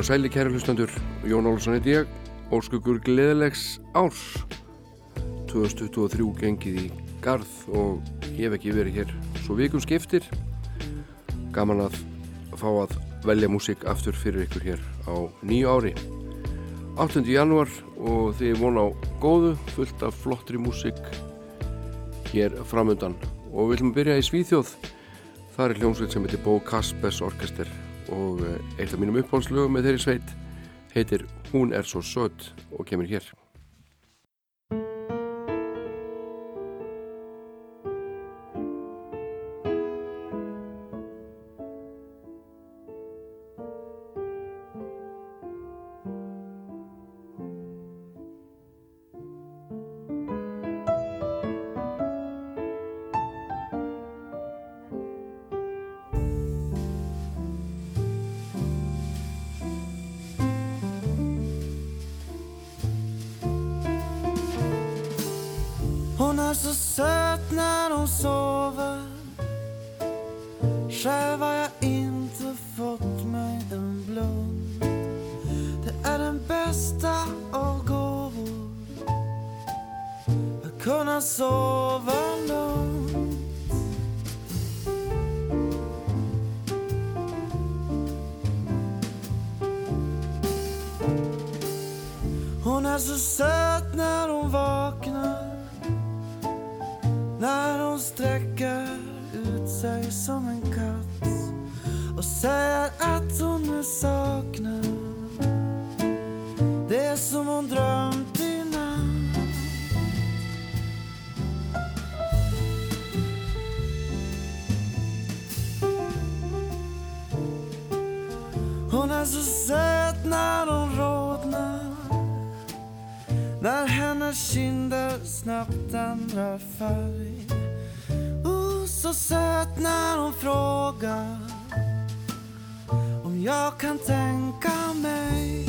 Og sæli kæri hlustandur, Jón Olsson heit ég, óskugur gleðilegs árs. 2023 gengið í garð og ég hef ekki verið hér svo vikum skiptir. Gaman að fá að velja músík aftur fyrir ykkur hér á nýju ári. 8. januar og þið vona á góðu fullt af flottri músík hér framöndan og við viljum byrja í Svíþjóð. Það er hljómsveit sem heitir Bó Kaspers Orkester og eh, eitt af mínum uppháðslögum með þeirri sveit heitir Hún er svo sött og kemur hér är så söt när hon sover. Själv har jag inte fått mig en blund Det är den bästa av gåvor. Att kunna sova lugnt. Hon är så söt när hon Säger att hon nu saknar det som hon drömt i natt. Hon är så söt när hon rodnar när hennes kinder snabbt ändrar färg. Oh, så söt när hon frågar jag kan tänka mig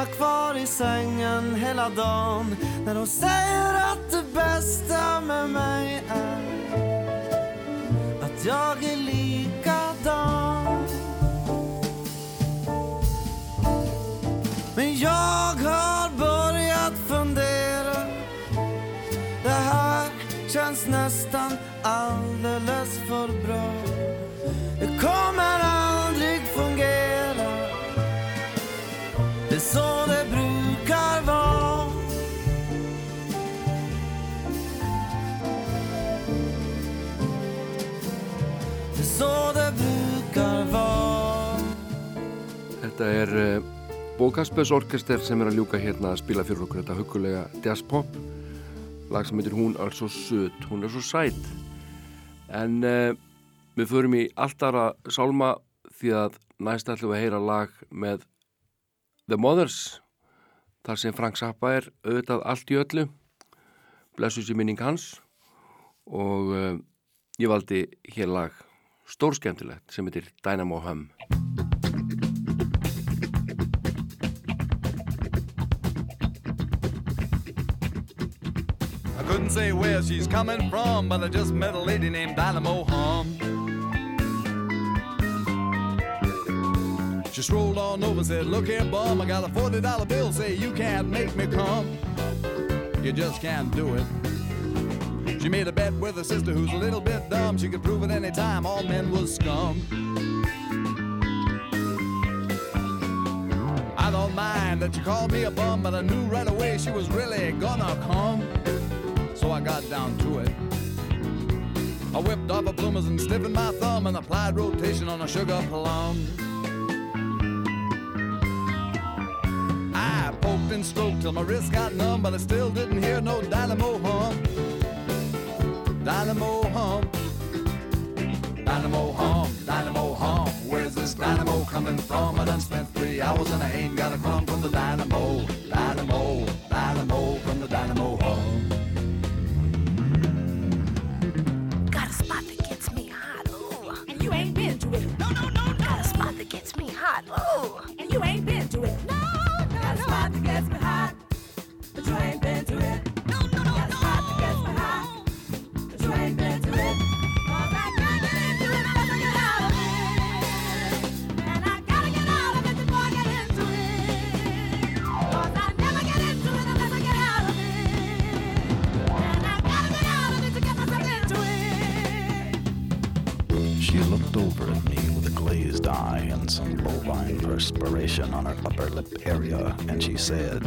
stannar kvar i sängen hela dagen. När hon säger att det bästa Þetta er uh, Bókaspes orkester sem er að ljúka hérna að spila fyrir okkur þetta hugulega jazzpop lag sem heitir Hún er svo söt, hún er svo sæt. En uh, við förum í alltara sálma því að næst ætlum við að heyra lag með The Mothers. Þar sem Frank Zappa er auðvitað allt í öllu. Blessu sér minning hans. Og uh, ég valdi hér lag stórskemmtilegt sem heitir Dynamo Hum couldn't say where she's coming from, but I just met a lady named Dynamo Hum. She strolled on over said, Look here, bum, I got a $40 bill, say you can't make me come. You just can't do it. She made a bet with her sister who's a little bit dumb. She could prove at any time all men was scum. I don't mind that she called me a bum, but I knew right away she was really gonna come so I got down to it. I whipped off a bloomers and stiffened my thumb and applied rotation on a sugar plum. I poked and stroked till my wrist got numb, but I still didn't hear no dynamo hum. Dynamo hum. Dynamo hum, dynamo hum. Where's this dynamo coming from? I done spent three hours and I ain't got a crumb from the dynamo. Dynamo, dynamo from the dynamo perspiration on her upper lip area, and she said,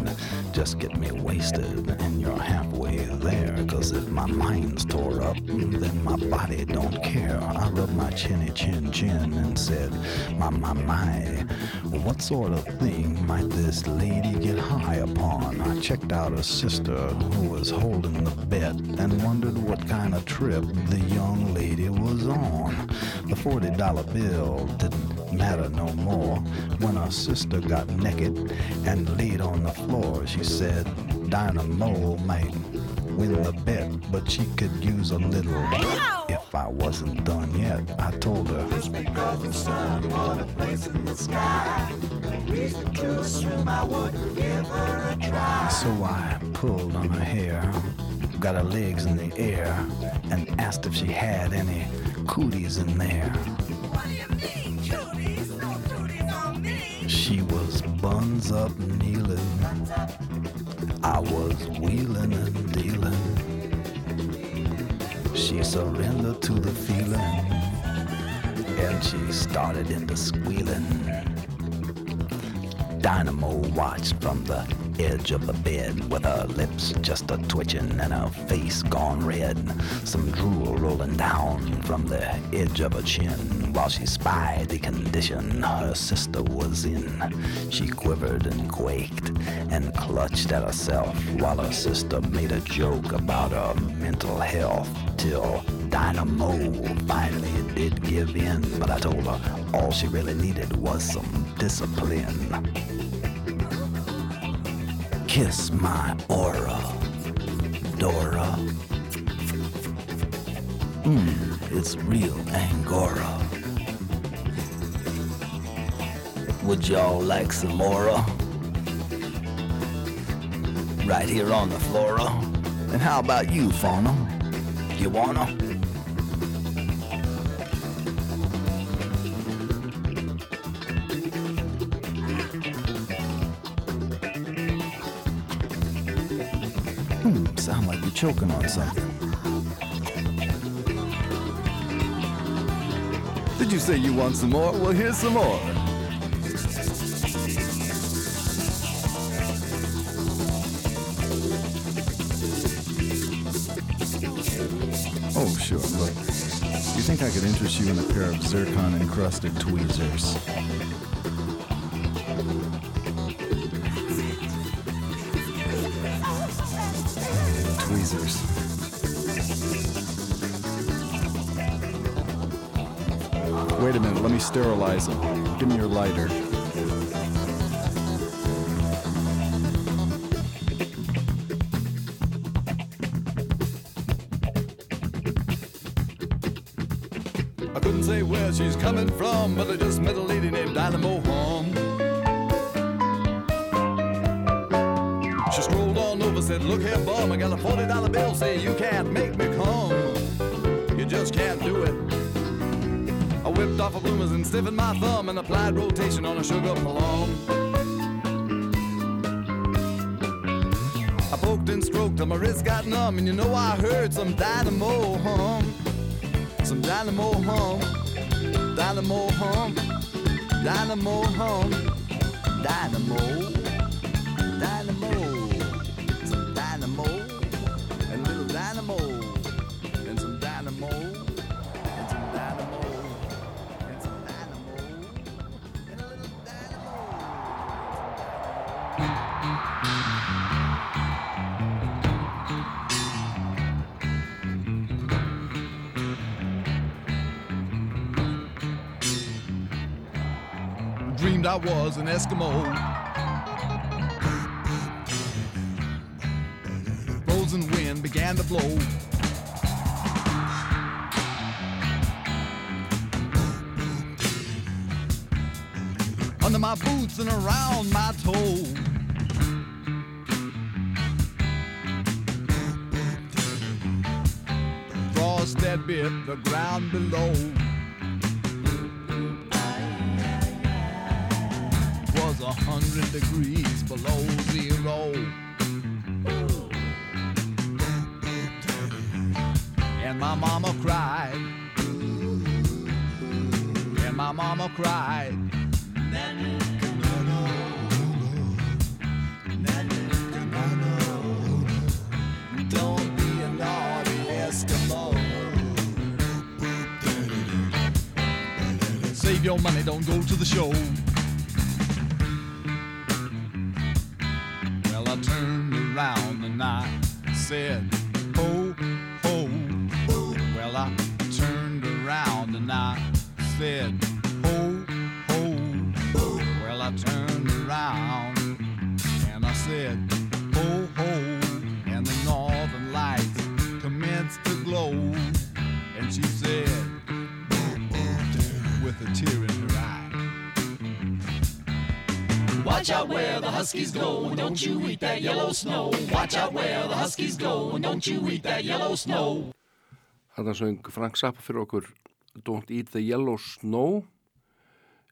Just get me wasted, you're halfway there, cause if my mind's tore up, then my body don't care. I rubbed my chinny chin chin and said, My, my, my, what sort of thing might this lady get high upon? I checked out her sister, who was holding the bet, and wondered what kind of trip the young lady was on. The $40 bill didn't matter no more. When her sister got naked and laid on the floor, she said Dynamo might win the bet, but she could use a little. If I wasn't done yet, I told her. Just because the sun won a place in the sky, reason to assume I would give her a try. So I pulled on her hair, got her legs in the air, and asked if she had any cooties in there. What do you mean, cuties? No cuties on me. She was buns up kneeling. I was wheeling and dealing. She surrendered to the feeling. And she started into squealing. Dynamo watched from the edge of the bed with her lips just a twitching and her face gone red. Some drool rolling down from the edge of her chin while she spied the condition her sister was in. She quivered and quaked and clutched at herself while her sister made a joke about her mental health till Dynamo finally did give in. But I told her all she really needed was some discipline. Kiss my aura, Dora. Mm, it's real Angora. Would y'all like some more? Right here on the flora. And how about you, fauna? You wanna? Choking on something. Did you say you want some more? Well, here's some more. Oh, sure, look. You think I could interest you in a pair of zircon encrusted tweezers? Tweezers. Sterilize them. Give me your lighter. I couldn't say where she's coming from, but I just met a lady named Dynamo Home. She strolled on over, said, Look here, bum, I got a $40 bill, say you and stiffened my thumb and applied rotation on a sugar plum. I poked and stroked till my wrist got numb, and you know I heard some dynamo hum. Some dynamo hum. Dynamo hum. Dynamo hum. Eskimo. Frozen wind began to blow. under my boots and around my toe. Frost that bit the ground below. Hundred degrees below zero. And my mama cried. And my mama cried. Don't be a naughty Eskimo. Save your money, don't go to the show. Around and I said, Ho, ho. Well, I turned around and I said, Ho, ho. Well, I turned around and I said, Ho, ho. And the northern lights commenced to glow. And she said, with a tear Watch out where the huskies go, and don't you eat that yellow snow. Watch out where the huskies go, and don't you eat that yellow snow. Þarna söng Frank Zappa fyrir okkur Don't Eat the Yellow Snow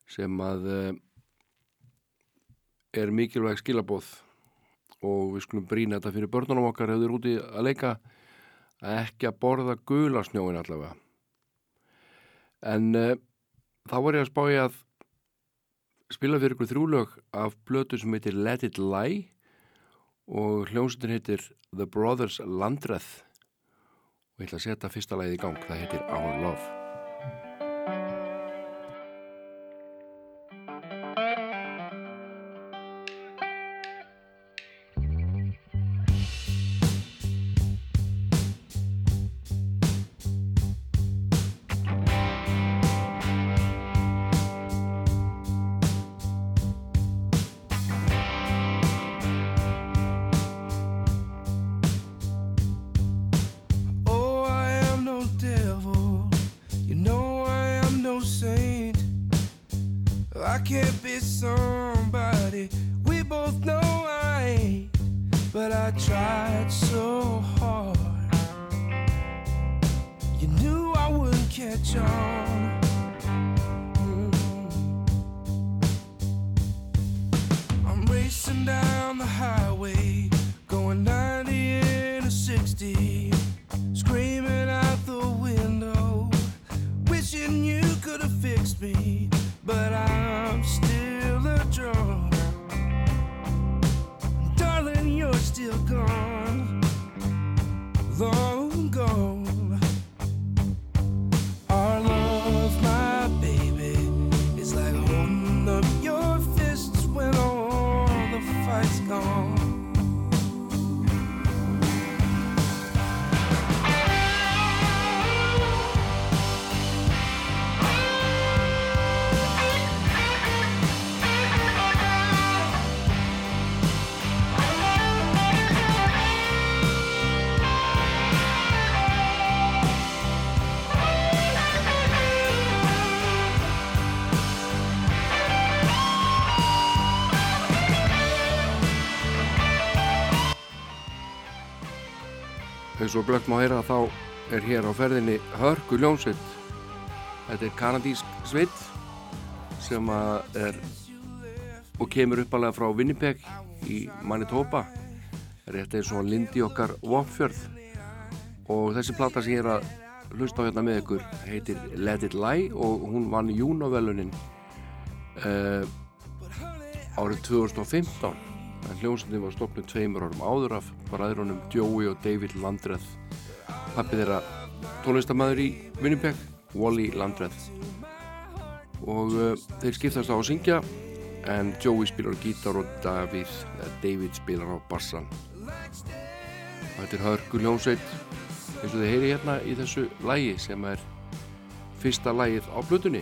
sem að uh, er mikilvæg skilabóð og við skulum brína þetta fyrir börnunum okkar hefur úti að leika. Að ekki að borða gula snjóin allavega. En uh, þá var ég að spá ég að spila fyrir ykkur þrjúlög af blötu sem heitir Let It Lie og hljómsveitin heitir The Brothers Landreth. Og ég ætla að setja fyrsta lagið í gang það heitir Our Love eins og glögt má heyra þá er hér á ferðinni Hörgu Ljónsveit þetta er kanadísk sveit sem að er og kemur uppalega frá Winnipeg í Manitoba rétt eins og Lindi okkar Vopfjörð. Og þessi plata sem ég er að hlusta á hérna með ykkur heitir Let It Lie og hún vann Júnovelunin uh, árið 2015 en hljómsveitin var stopnud tveimur árum áður af bræðrunum Joey og David Landreth. Pappi þeirra tónlistamæður í Winnipeg Wally Landreth. Og uh, þeir skiptast á að syngja en Joey spilar gítar og David, David spilar á bassan. Þetta er hörgu hljómsveit eins og þið heyri hérna í þessu lægi sem er fyrsta lægið á blutunni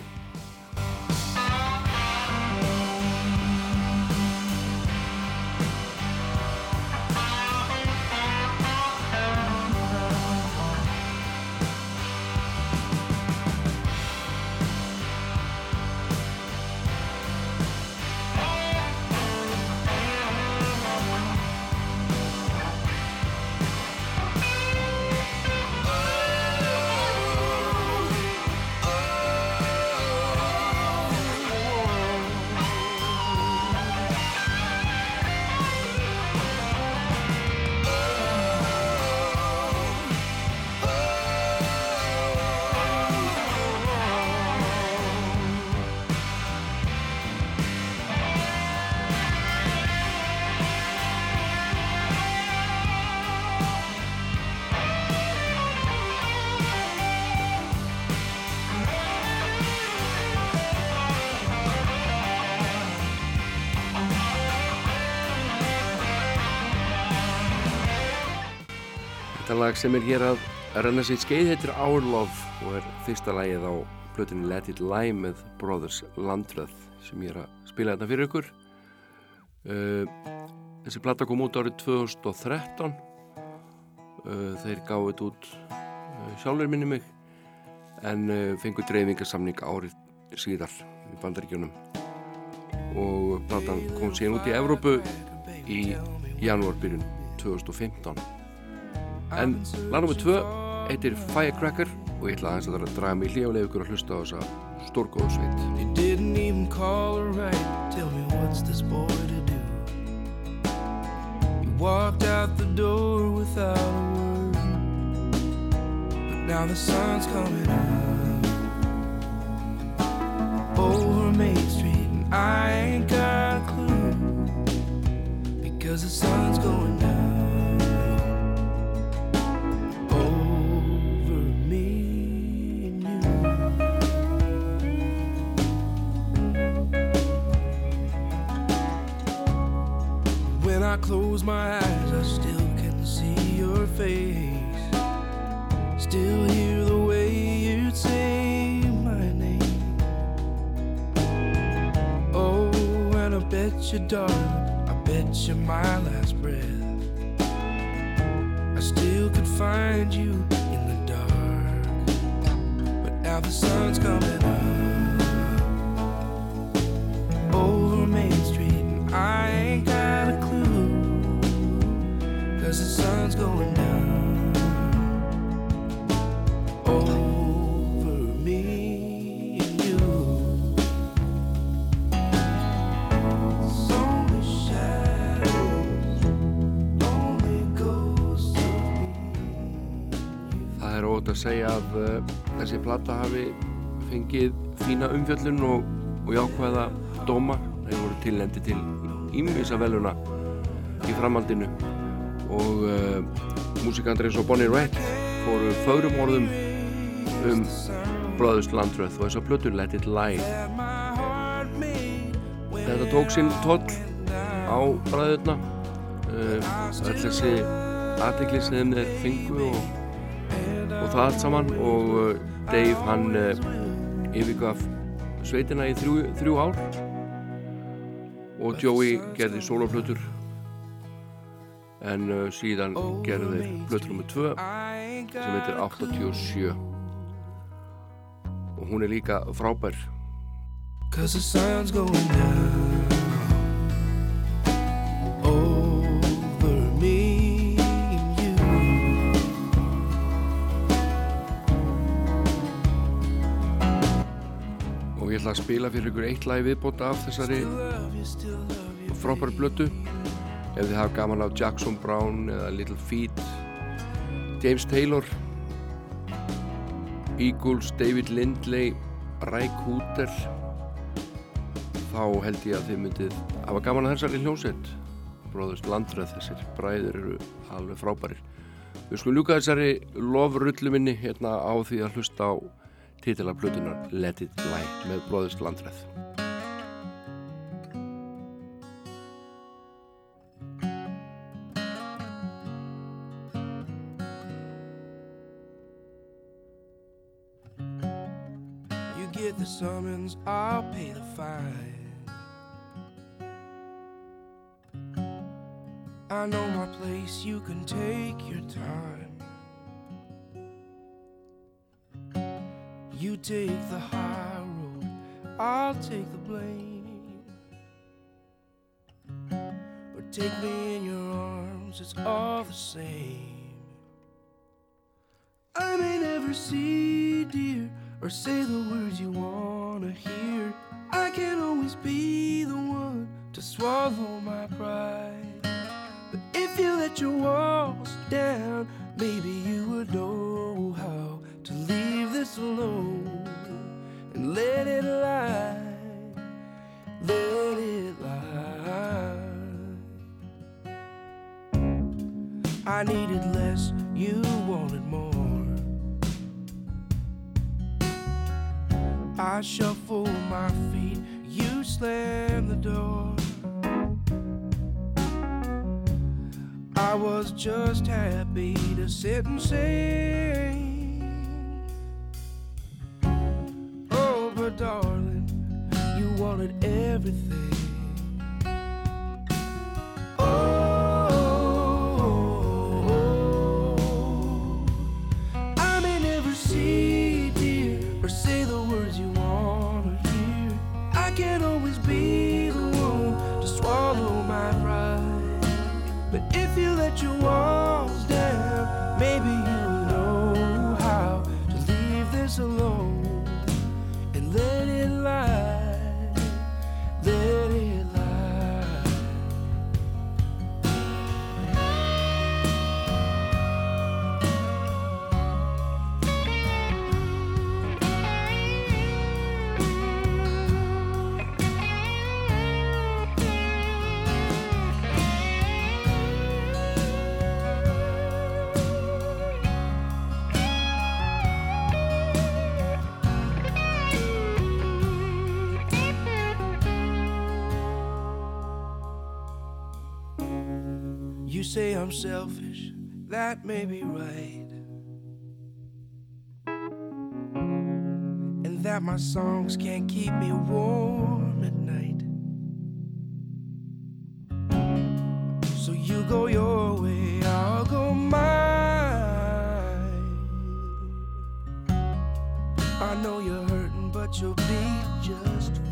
sem er hér að renna sitt skeið heitir Our Love og er fyrsta lagið á plötunni Let It Lie með Brothers Landreth sem ég er að spila þetta fyrir ykkur. Uh, þessi platta kom út árið 2013. Uh, þeir gáðu þetta út uh, sjálfur minni mig en uh, fengu dreifingarsamning árið síðar í bandaríkjunum og platan kom síðan út í Evrópu í janúarbyrjun 2015 en lag nr. 2 heitir Firecracker og ég ætla aðeins að það að draga mig hljóðlega ykkur að hlusta á þessa stórgóðu sveit You didn't even call her right. Tell me what's this boy to do? You walked out the door without a word. But now the sun's coming up over Main Street, and I ain't got a clue because the sun's going down þessi plata hafi fengið fína umfjöllun og, og jákvæða dóma. Þeir voru tilnendi til ímvisa veluna í framhaldinu og uh, músikandri eins og Bonnie Raitt fóru fögrum orðum um Bröðust Landröð og þess að plötur Let It Lie. Þetta tók sinn toll á bræðurna uh, öll þessi aðtegli sem þeir fengu og og það allt saman og uh, Dave hann uh, yfirgaf sveitina í þrjú, þrjú ár. Og Joey gerði sóloflutur en uh, síðan gerði þeir flutur nr. 2 sem heitir 87 og hún er líka frábær. Cause the sun's going down ætla að spila fyrir ykkur eitt lag viðbót af þessari frábæri blötu ef þið hafa gaman af Jackson Brown eða Little Feat James Taylor Eagles, David Lindley Ray Cooter þá held ég að þið myndið hafa gaman að þessari hljómsveit. Bróðust landröð þessir bræður eru alveg frábærir. Við skulum ljúka þessari lofrullu minni hérna á því að hlusta á titila blötunar Let It Lie með bróðust landröð You get the summons, I'll pay the fine. I know my place, you can take your time. You take the high road, I'll take the blame. Or take me in your arms, it's all the same. I may never see dear or say the words you wanna hear. I can always be the one to swallow my pride. But if you let your walls down, maybe you would know how alone and let it lie. Let it lie. I needed less, you wanted more. I shuffle my feet, you slam the door. I was just happy to sit and sing. Darling, you wanted everything. Selfish, that may be right. And that my songs can't keep me warm at night. So you go your way, I'll go mine. I know you're hurting, but you'll be just fine.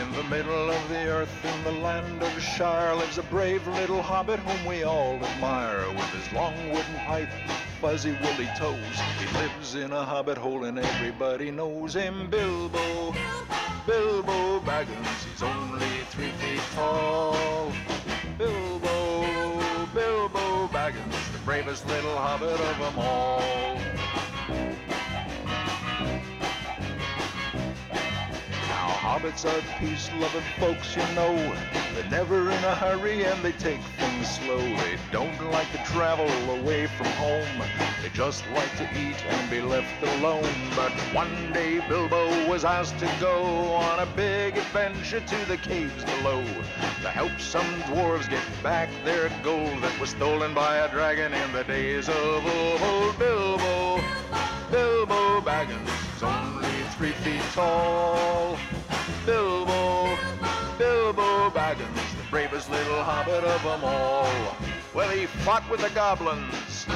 In the middle of the earth, in the land of Shire, lives a brave little hobbit whom we all admire. With his long wooden pipe, fuzzy woolly toes, he lives in a hobbit hole and everybody knows him. Bilbo, Bilbo Baggins, he's only three feet tall. Bilbo, bravest little hobbit of them all. Hobbits are peace-loving folks, you know. They're never in a hurry and they take things slow. They don't like to travel away from home. They just like to eat and be left alone. But one day Bilbo was asked to go on a big adventure to the caves below to help some dwarves get back their gold that was stolen by a dragon in the days of old. Bilbo, Bilbo Baggins only three feet tall. Bilbo, Bilbo Baggins, the bravest little hobbit of them all. Well, he fought with the goblins.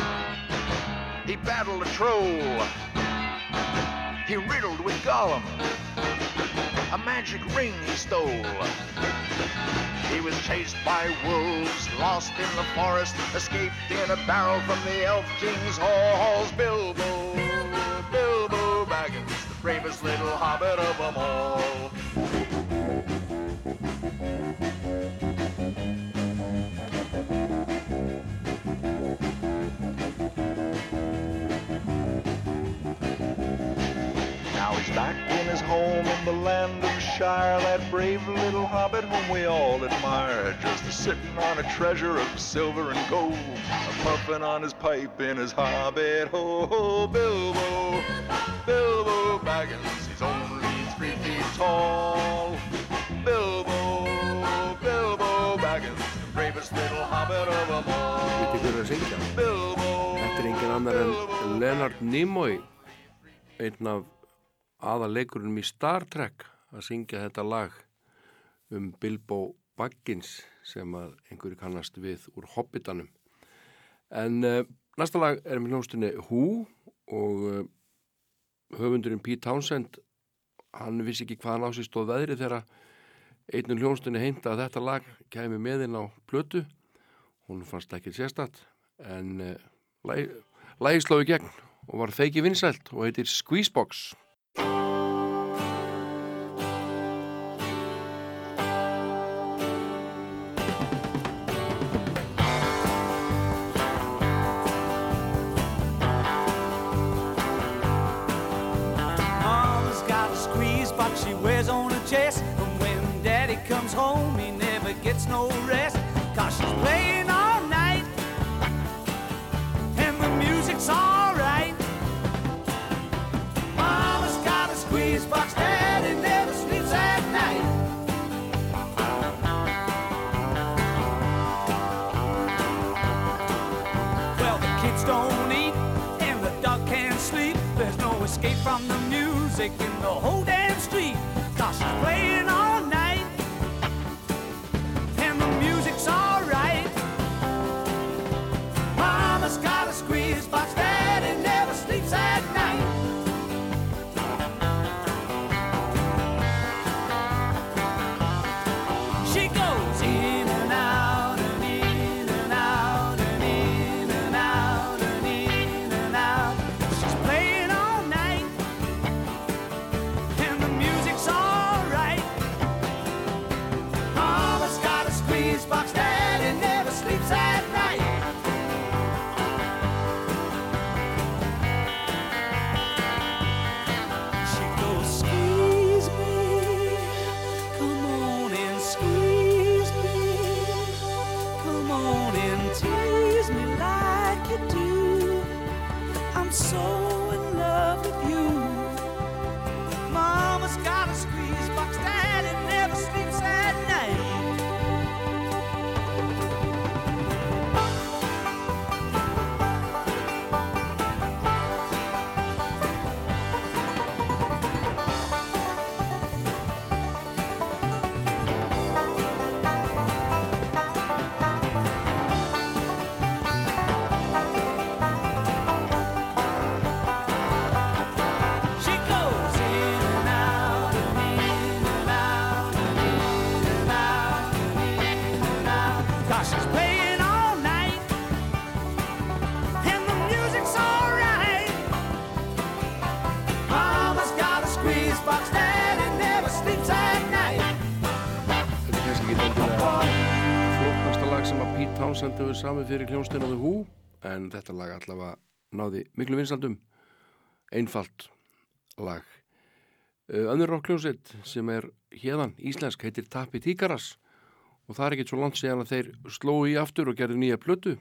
He battled a troll. He riddled with Gollum. A magic ring he stole. He was chased by wolves, lost in the forest, escaped in a barrel from the Elf King's halls. Bilbo, Bilbo Baggins, the bravest little hobbit of them all. Land of Shire, that brave little hobbit whom we all admire, just a sitting on a treasure of silver and gold, a puffing on his pipe in his hobbit hole. Bilbo, Bilbo Baggins, he's only three feet tall. Bilbo, Bilbo Baggins, the bravest little hobbit of them all. Viti hver er að syngja? Bilbo, Þetta er engin annar en Leonard Nimoy einn af aðaleikurinn í Star Trek að syngja þetta lag um Bilbo Baggins sem að einhverju kannast við úr Hobbitanum. En uh, næsta lag er með hljónstunni Who og uh, höfundurinn Pete Townsend hann vissi ekki hvað hann á sig stóð veðri þegar einnum hljónstunni heimta að þetta lag kemi með inn á plötu. Hún fannst ekki sérstatt en uh, lagi, lagi slói gegn og var feiki vinsælt og heitir Squeezebox music in the whole damn street. Cause she's playing all hljómsnina The Who en þetta lag allavega náði miklu vinsaldum einfalt lag. Eh, Önnur rockljómsett sem er hérðan íslensk heitir Tapi Tíkaras og það er ekkert svo langt séðan að þeir sló í aftur og gerði nýja plötu.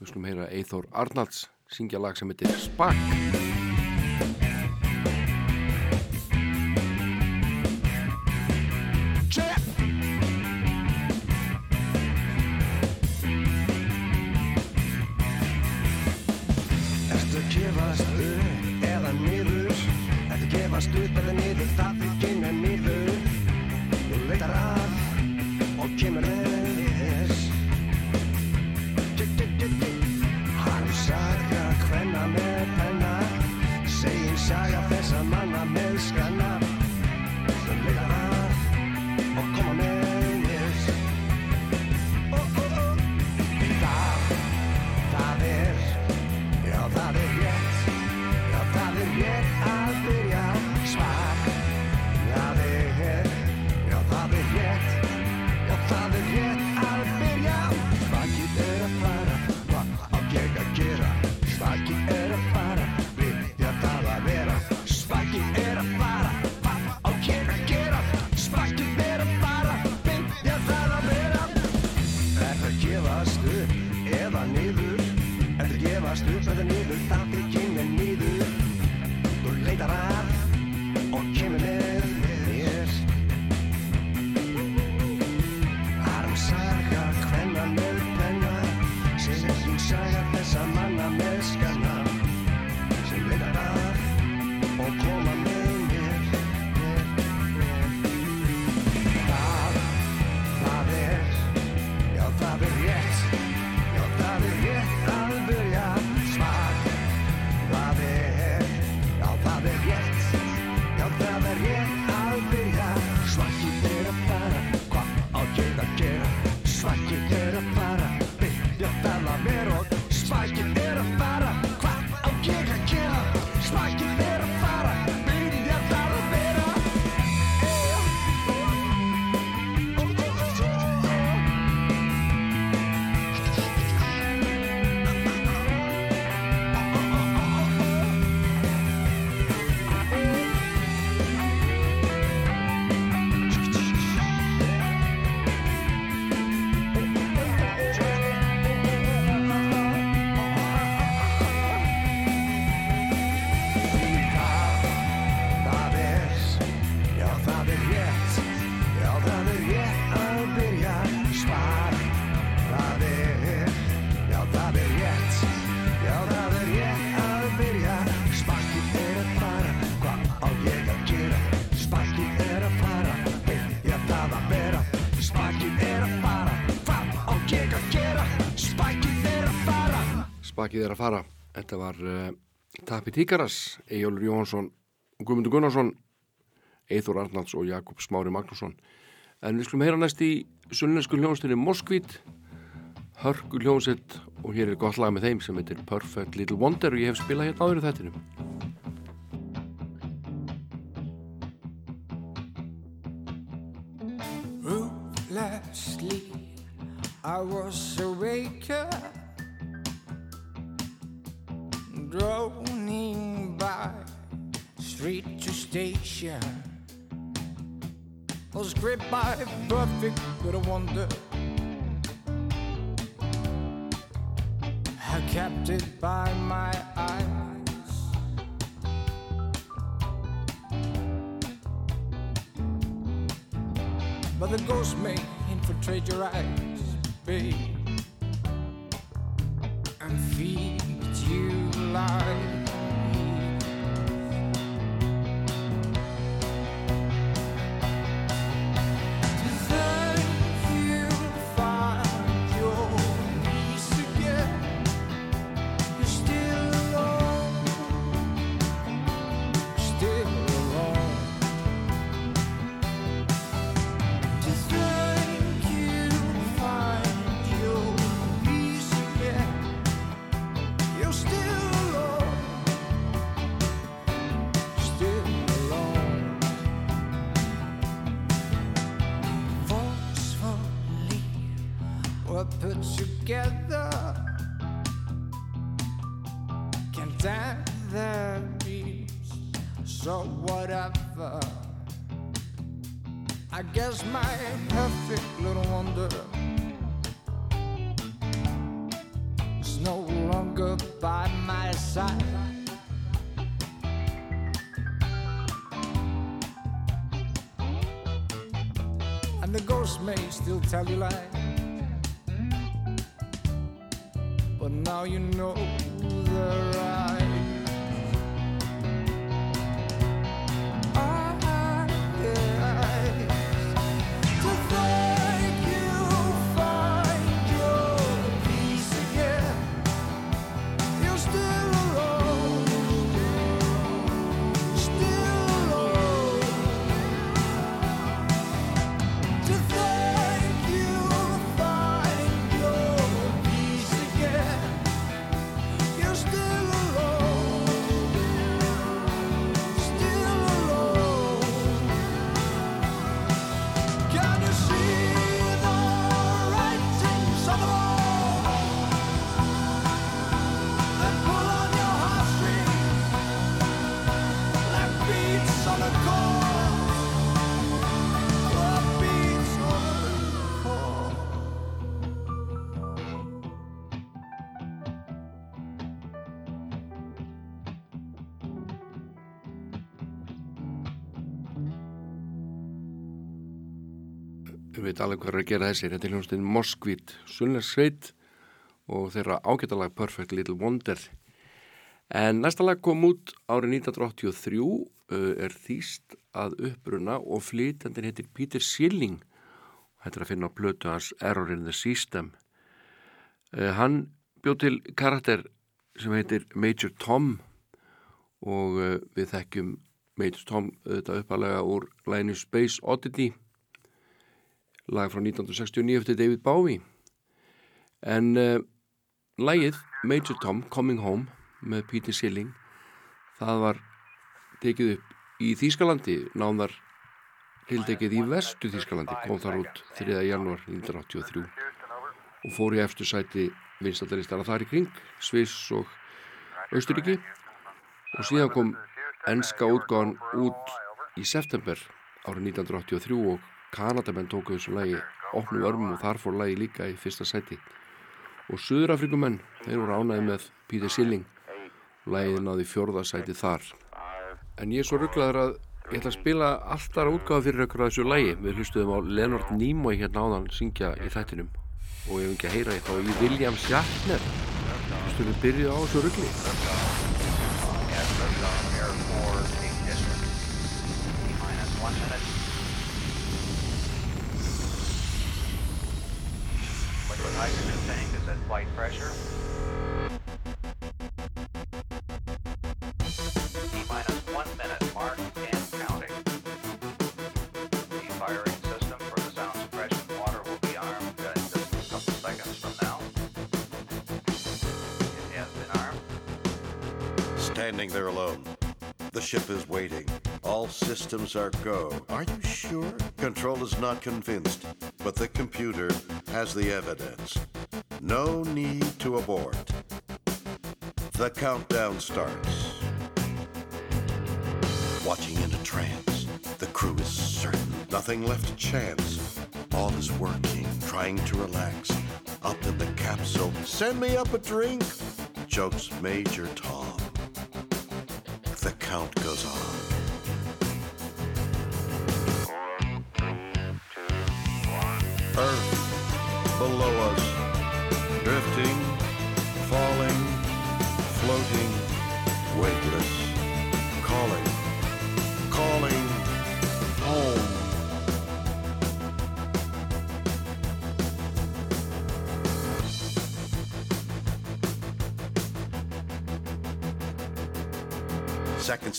Við slum heyra Eithór Arnalds syngja lag sem heitir Spark. komast utan að niður það mikið er að fara. Þetta var eh, uh, Tapi Tíkaras Ejjólur Jóhansson Guðmundur Gunnarsson Eithor Arnalds og Jakob Smári Magnússon. En við skulum heyra næst í sunnlensku hljónstinni Moskvít Hörgu hljónsitt og hér er gott lag með þeim sem heitir Perfect Little Wonder og ég hef spilað hérna áður í þettinum I was scraped by a perfect little wonder. I kept it by my eyes. But the ghost may infiltrate your eyes, babe. Still tell you lies. Alveg hvað er að gera þessir. Þetta er hljómsveitin Moskvít, Sunnlersveit og þeirra ágættalag Perfect Little Wonder. En næsta lag kom út árið 1983, uh, er þýst að uppruna og flytjandinn heitir Peter Schilling. Þetta er að finna á plötu hans Error in the System. Uh, hann bjóð til karakter sem heitir Major Tom og uh, við þekkjum Major Tom þetta uppalega úr læginu Space Oddity lag frá 1969 eftir David Bowie en uh, lagið Major Tom Coming Home með Peter Schilling það var tekið upp í Þýskalandi náðar tiltekið í vestu Þýskalandi kom þar út 3. janúar 1983 og fór í eftir sæti vinstadaristara þar í kring Sviss og Austuríki og síðan kom enska útgáðan út í september árið 1983 og Kanadamenn tóku þessu lagi opnum örmum og þar fór lagi líka í fyrsta sæti. Og Suðurafrikumenn þeir voru ánæði með Peter Schilling. Lagið náði fjórða sæti þar. En ég er svo rugglaður að ég ætla að spila alltaf útgáða fyrir ykkur að þessu lagi. Við hlustuðum á Leonard Nimoy hérna áðan syngja í þættinum. Og ég hef ekki að heyra eitthvað í William Shatner. Hlustuðum byrjuð á þessu ruggli Liquid hydrogen tank is at flight pressure. T minus one minute mark and counting. The firing system for the sound suppression water will be armed just a couple seconds from now. It has been armed. Standing there alone. The ship is waiting. All systems are go. Are you sure? Control is not convinced, but the computer has the evidence. No need to abort. The countdown starts. Watching in a trance, the crew is certain. Nothing left to chance. All is working, trying to relax. Up in the capsule, send me up a drink. jokes Major Tom.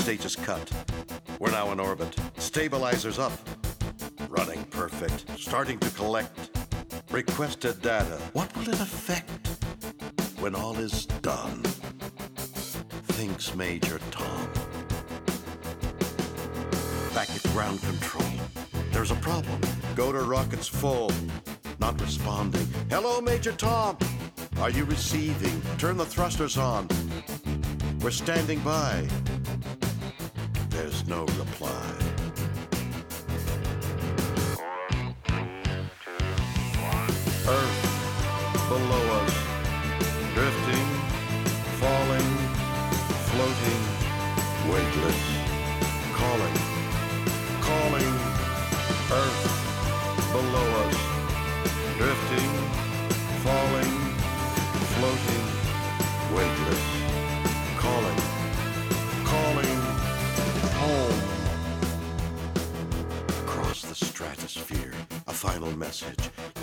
Second stage is cut. We're now in orbit. Stabilizers up. Running perfect. Starting to collect. Requested data. What will it affect when all is done? Thinks Major Tom. Back at ground control. There's a problem. Go to rockets full. Not responding. Hello, Major Tom. Are you receiving? Turn the thrusters on. We're standing by. No reply.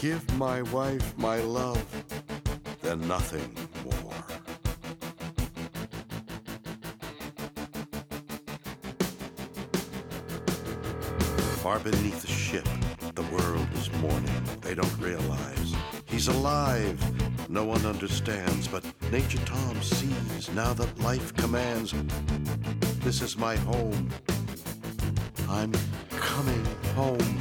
Give my wife my love, then nothing more. Far beneath the ship, the world is mourning. They don't realize he's alive. No one understands, but Nature Tom sees now that life commands. This is my home. I'm coming home.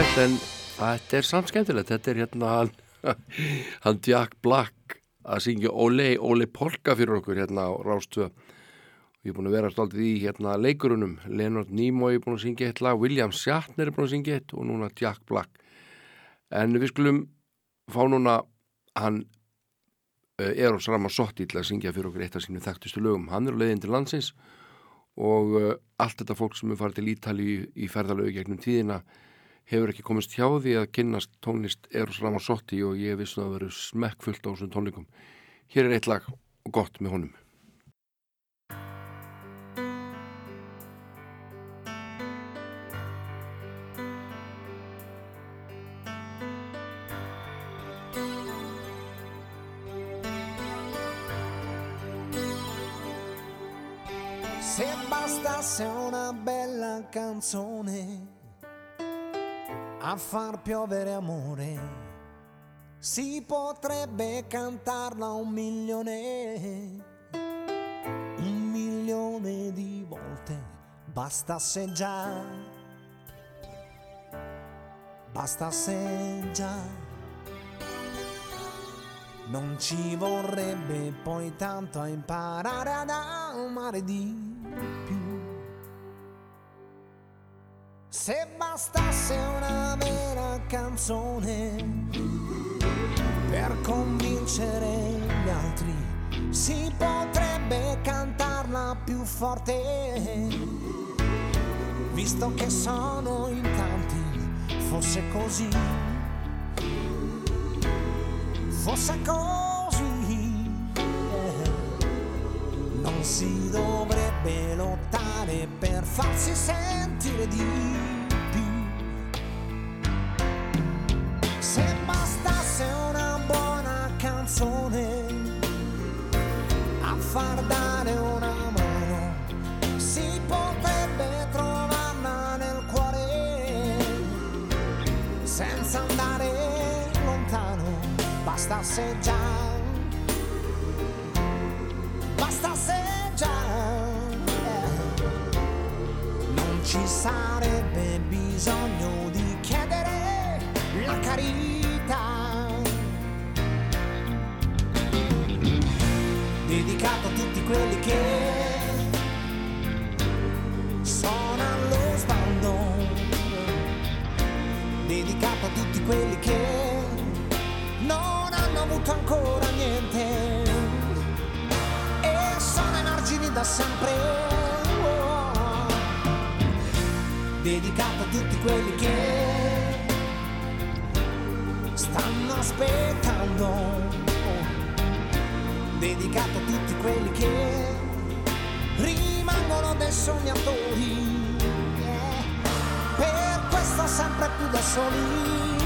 Dregleðilegt en þetta er samt skemmtilegt. Þetta er hérna hann, hann Jack Black að syngja Ole, Ole Polka fyrir okkur hérna á Rástöð. Ég er búin að vera stoltið í hérna leikurunum. Leonard Nimoy er búin að syngja eitt lag, William Shatner er búin að syngja eitt og núna Jack Black. En við skulum fá núna hann uh, Eros Ramazzotti til að syngja fyrir okkur eitt af sínum þekktustu lögum. Hann er á leiðin til landsins og uh, allt þetta fólk sem er farið til Ítali í ferðalögu gegnum tíðina hefur ekki komist hjá því að kynnast tónlist Eros Ramazzotti og ég vissum að veru smekkfullt á þessum tónleikum. Hér er eitt lag og gott með honum. Se bastasse una bella canzone a far piovere amore, si potrebbe cantarla un milione, un milione di volte, bastasse già, bastasse già. Non ci vorrebbe poi tanto a imparare ad amare di Se bastasse una vera canzone per convincere gli altri, si potrebbe cantarla più forte. Visto che sono in tanti, fosse così fosse così, eh, non si dovrebbe lottare per farsi sentire di più. Se bastasse una buona canzone a far dare una mano, si potrebbe trovarla nel cuore senza andare lontano bastasse già, bastasse già, ci sarebbe bisogno di chiedere la carità. Dedicato a tutti quelli che sono allo sbando, dedicato a tutti quelli che non hanno avuto ancora niente e sono emargini da sempre. Dedicato a tutti quelli che stanno aspettando. Dedicato a tutti quelli che rimangono dei sognatori. Per questo sempre più da soli.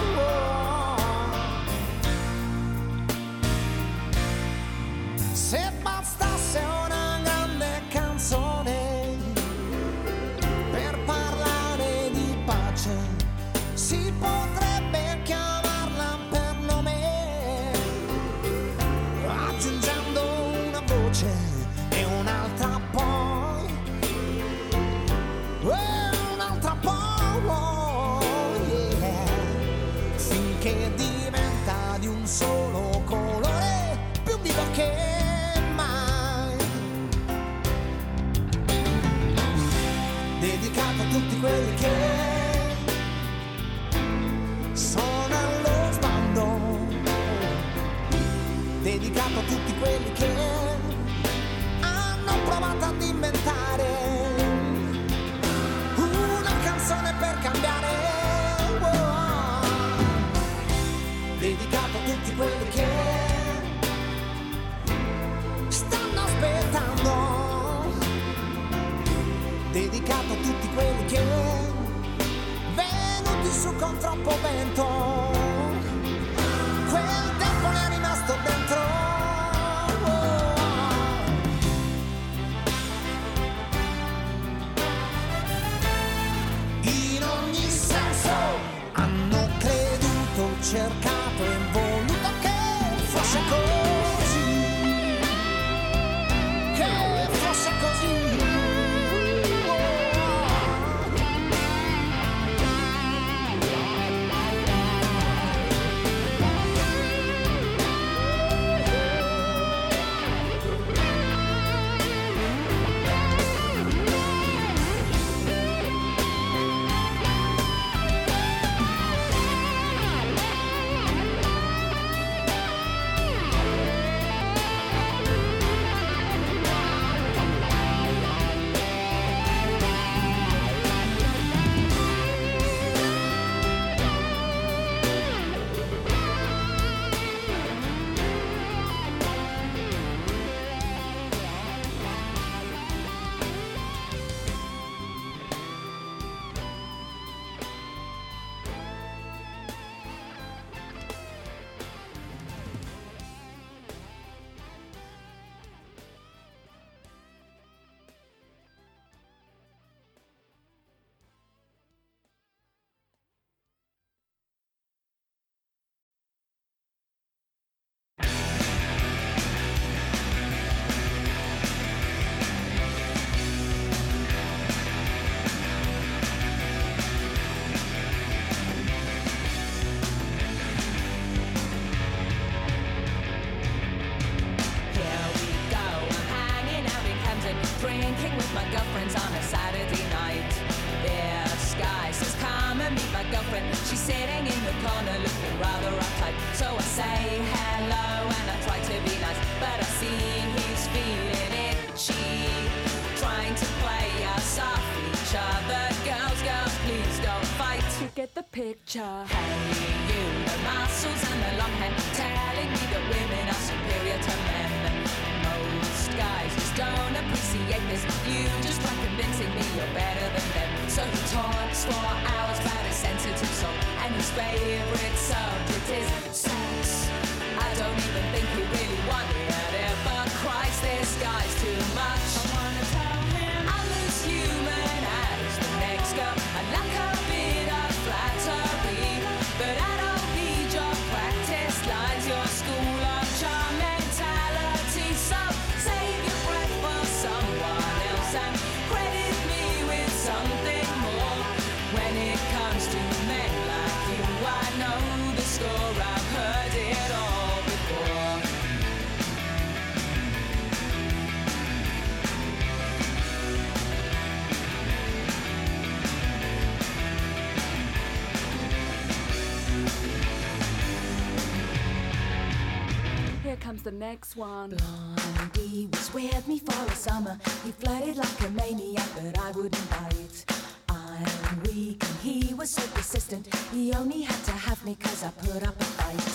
next one. Blondie was with me for a summer. He flirted like a maniac, but I wouldn't bite. I'm weak and he was so persistent. He only had to have me cause I put up a fight.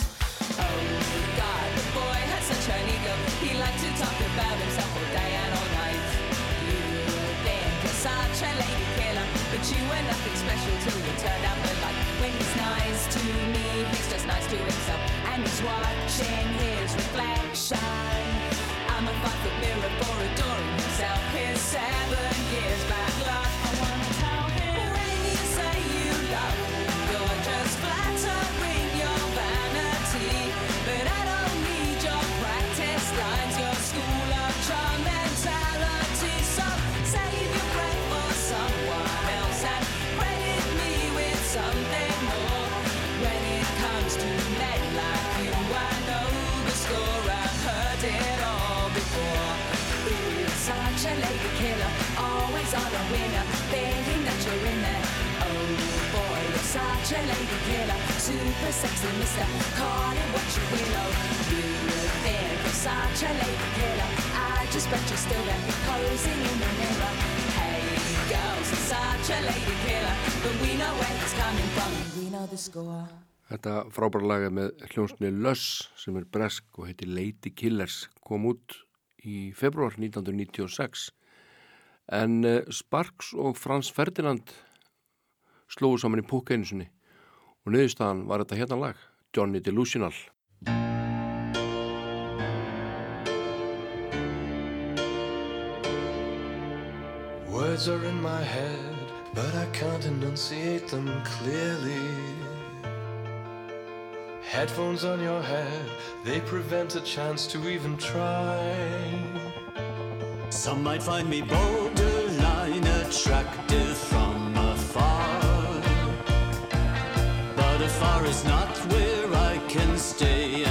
Oh god, the boy had such an ego. He liked to talk about himself all day and all night. You think you're such a lady. But you were nothing special till you turned out the light. When he's nice to me, he's just nice to himself. And he's watching his reflection. I'm a five foot mirror for adoring himself. His seven years back life. killer, always on a winner, thinking that you're in there. Oh boy, you're such a lady killer, super sexy mister, call it what you will. Oh, you think you're such a lady killer, I just bet you're still there, posing in the mirror. Hey girls, you're such a lady killer, but we know where it's coming from, we know the score. Þetta frábæra laga með hljónsni Löss sem er bresk og heitir Lady Killers kom út í februar 1996 en eh, Sparks og Frans Ferdinand slóðu saman í sinni og niðurstaðan var þetta hérna lag Johnny Delusional Words are in my head, but I can't enunciate them clearly. Headphones on your head, they prevent a chance to even try. Some might find me borderline attractive from afar. But afar is not where I can stay,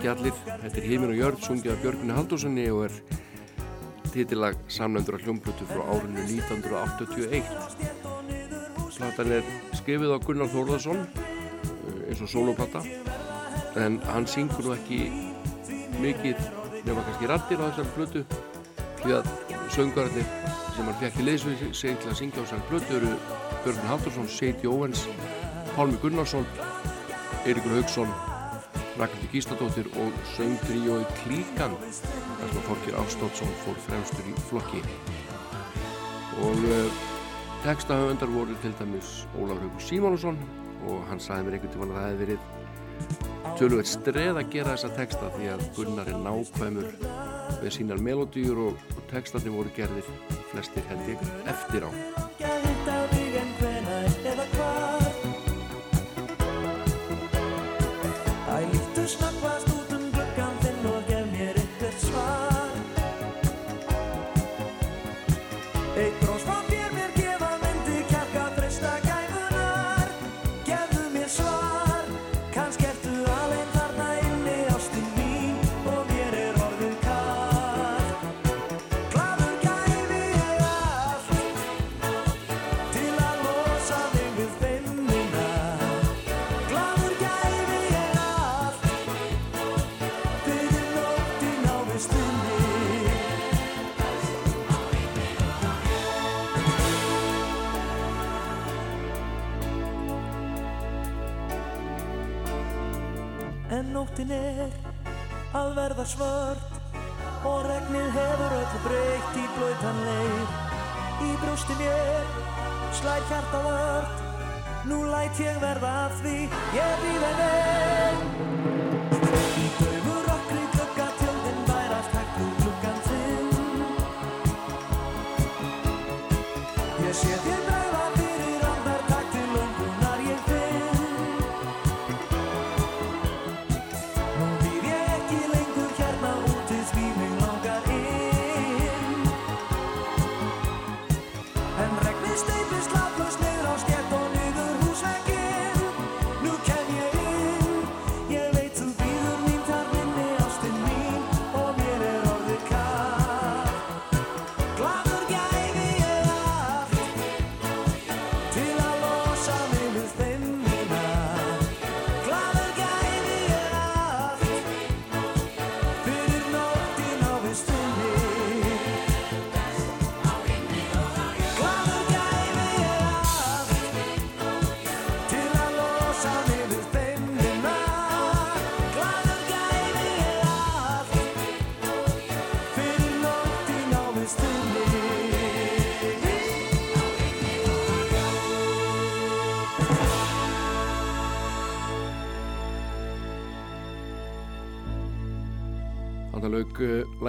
þekki allir, þetta er Hímin og Jörð sungið af Björgunni Haldurssoni og er titillag samlendur af hljómblutu frá árinu 1981 Platan er skrifið á Gunnar Þórðarsson eh, eins og soloplata en hann syngur nú ekki mikið nema kannski rattir á þessar plötu því að söngararnir sem hann fekk í leysvið sig til að syngja á þessar plötu eru Björgun Haldursson, Seiti Óvens Pálmi Gunnarsson Eiríkur Haugsson Ragnhildur Gísladóttir og söngtriói Klíkan þar sem Þorkir Ástótsson fór fremstur í flokki. Og uh, textahöfundar voru til dæmis Ólaf Raugur Símónusson og hann sagði mér einhvern tíman að það hefði verið töluvert streð að gera þessa texta því að Gunnar er nákvæmur með sínar melodýr og, og textarnir voru gerðir flestir hendik eftir á.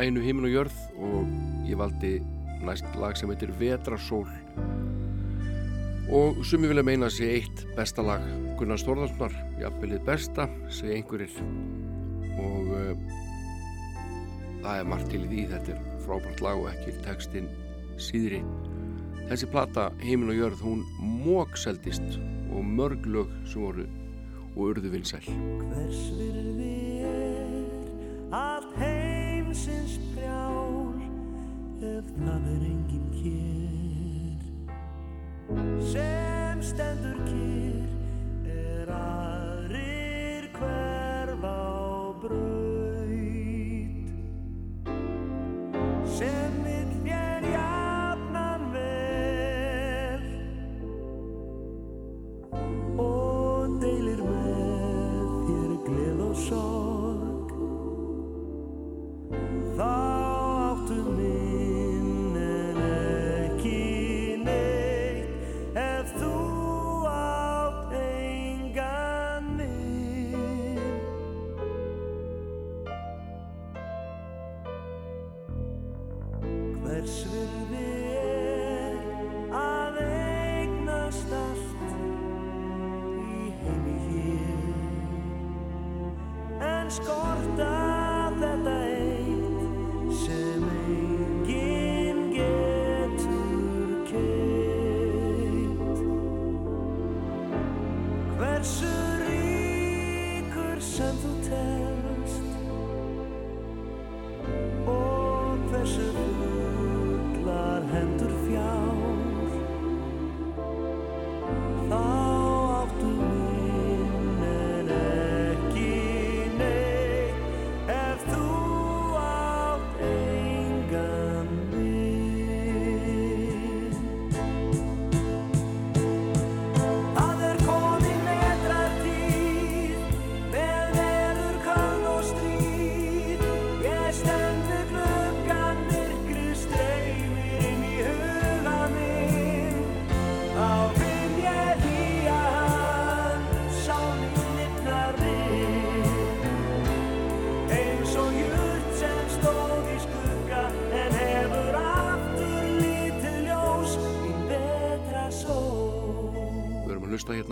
læginu Himin og jörð og ég valdi næst lag sem heitir Vetrasól. Og sumi vilja meina að sé eitt besta lag Gunnar Stórðarssonar, jafnvelið besta segi einhverjir. Og uh, það er margt til því. Þetta er frábært lag og ekki tekstinn síðri. Þessi plata Himin og jörð hún mókseldist og mörg lög sem voru og urðu vinsæl. Hvers verður við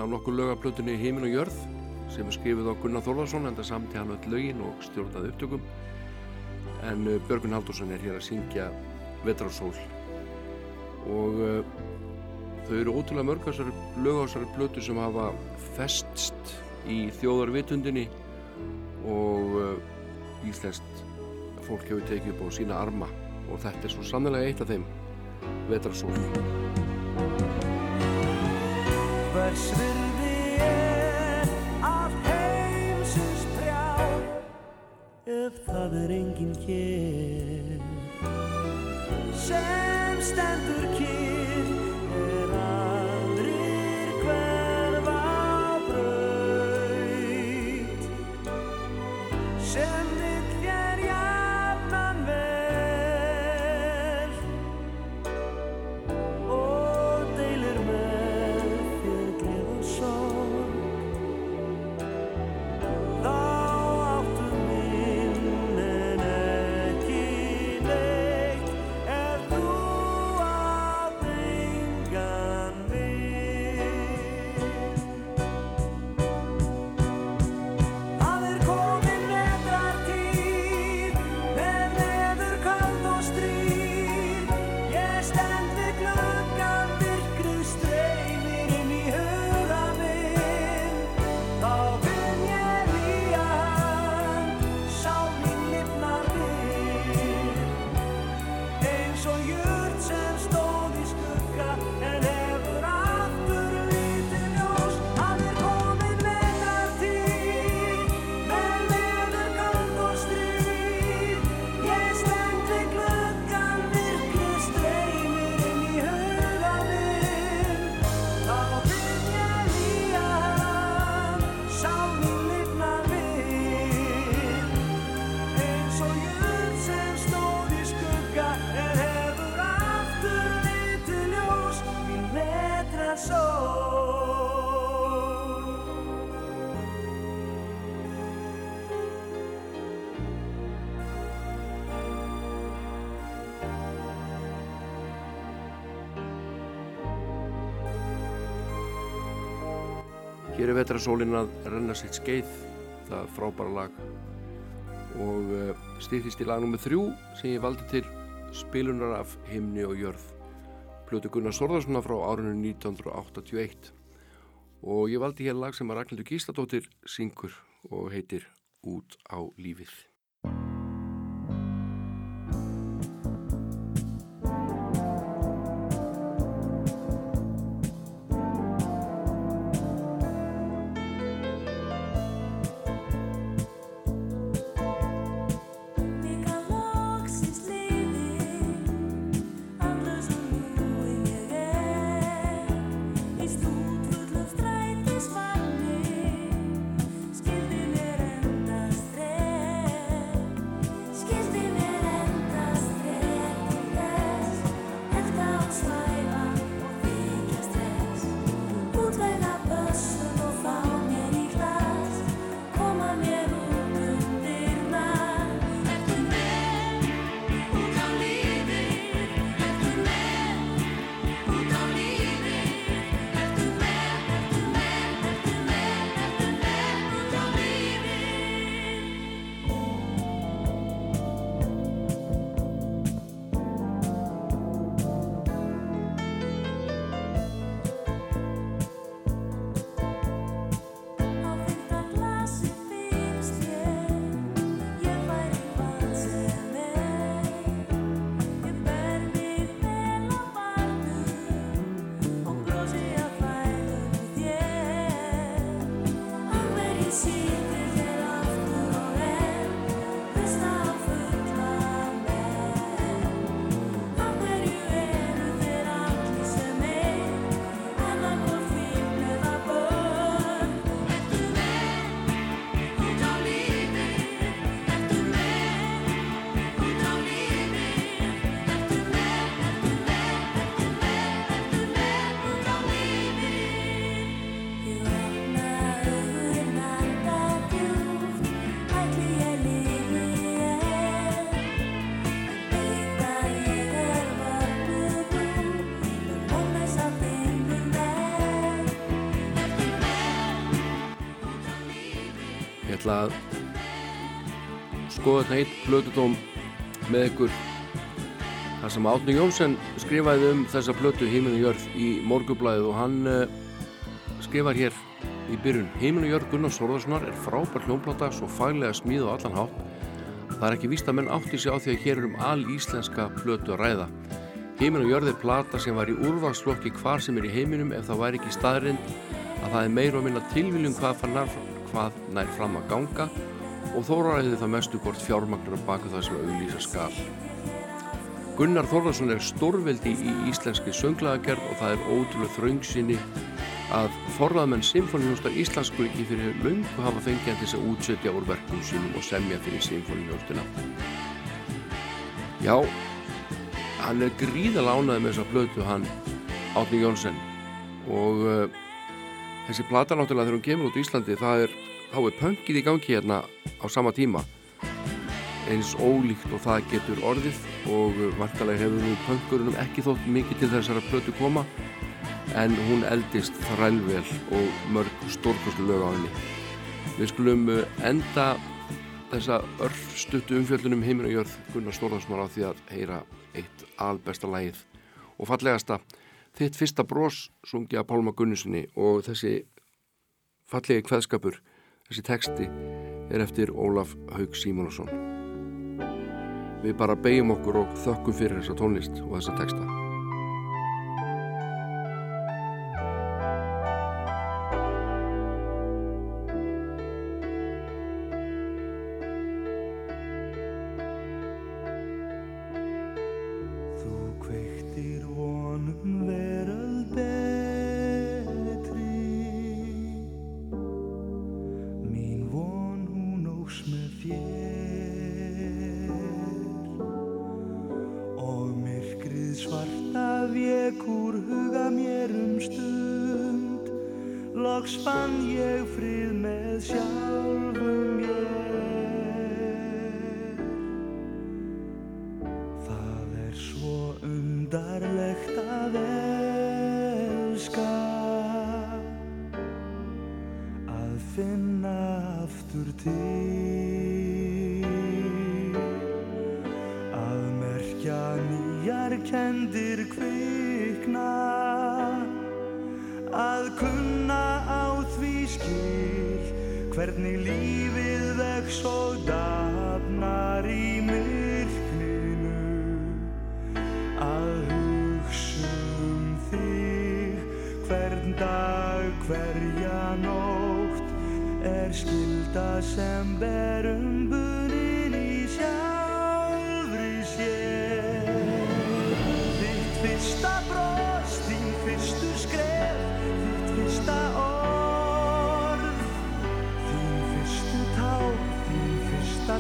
nokkur lögaplötunni Heimin og Jörð sem er skrifið á Gunnar Þórðarsson en það samti hann öll lögin og stjórnaði upptökum. En uh, Björgun Haldursson er hér að syngja Vetrarsól. Og uh, þau eru ótrúlega mörg þessari lög á þessari plötu sem hafa festst í þjóðarvitundinni. Og uh, íslenskt fólk hefur tekið upp á sína arma. Og þetta er svo sannlega eitt af þeim Vetrarsól Hvers virði er af heimsins prjá ef það er enginn hér sem stendur kýr vetrasólinn að renna sitt skeið, það frábæra lag. Og uh, stýttist í lag nr. 3 sem ég valdi til spilunar af himni og jörð. Plötu Gunnar Sorðarssona frá árinu 1981 og ég valdi hér lag sem að Ragnhildur Gísladóttir syngur og heitir Út á lífið ætla að skoða þetta eitt blötudóm með ykkur. Þar sem Átni Jónsson skrifaði um þessa blötu Heiminu Jörð í morgublaðið og hann uh, skrifar hér í byrjun. Heiminu Jörð Gunnar Þórðarssonar er frábær hljómblata svo faglega smíð og allan hátt. Það er ekki víst að menn átti sig á því að hér er um al íslenska blötu að ræða. Heiminu Jörð er plata sem var í úrvalsflokki hvar sem er í heiminum ef það væri ekki staðrind að það er meira og minna tilviljum hvað, fannar, hvað nær fram að ganga og þóraræði það mestu hvort fjármagnur baku það sem auðlýsa skal. Gunnar Þórðarsson er stórveldi í íslenski sönglaðagerð og það er ótrúlega þraungsinni að forraðmenn Sinfoníhjóstar Íslandsku ekki fyrir löngu hafa fengið til þess að útsetja úr verkum sínum og semja fyrir Sinfoníhjóstina. Já, hann er gríðalega ánæðið með þessa blötu hann Átni Jónsson og uh, þessi plata náttúrulega þegar hún kemur út í Íslandi það er, þá er pöngið í gangi hérna á sama tíma. Eins ólíkt og það getur orðið og vantarlega hefur nú pöngurunum ekki þótt mikið til þessara plötu koma en hún eldist þrælvel og mörg stórkoslu lög á henni. Við skulum uh, enda þessa örfstuttu umfjöldunum heiminn og jörð Gunnar Stórðarsson á því að heyra eitt albesta lægið og fallegasta þitt fyrsta brós sungja Pálma Gunnusinni og þessi fallegi kveðskapur þessi teksti er eftir Ólaf Haug Símonusson við bara beigjum okkur og þökkum fyrir þessa tónlist og þessa teksta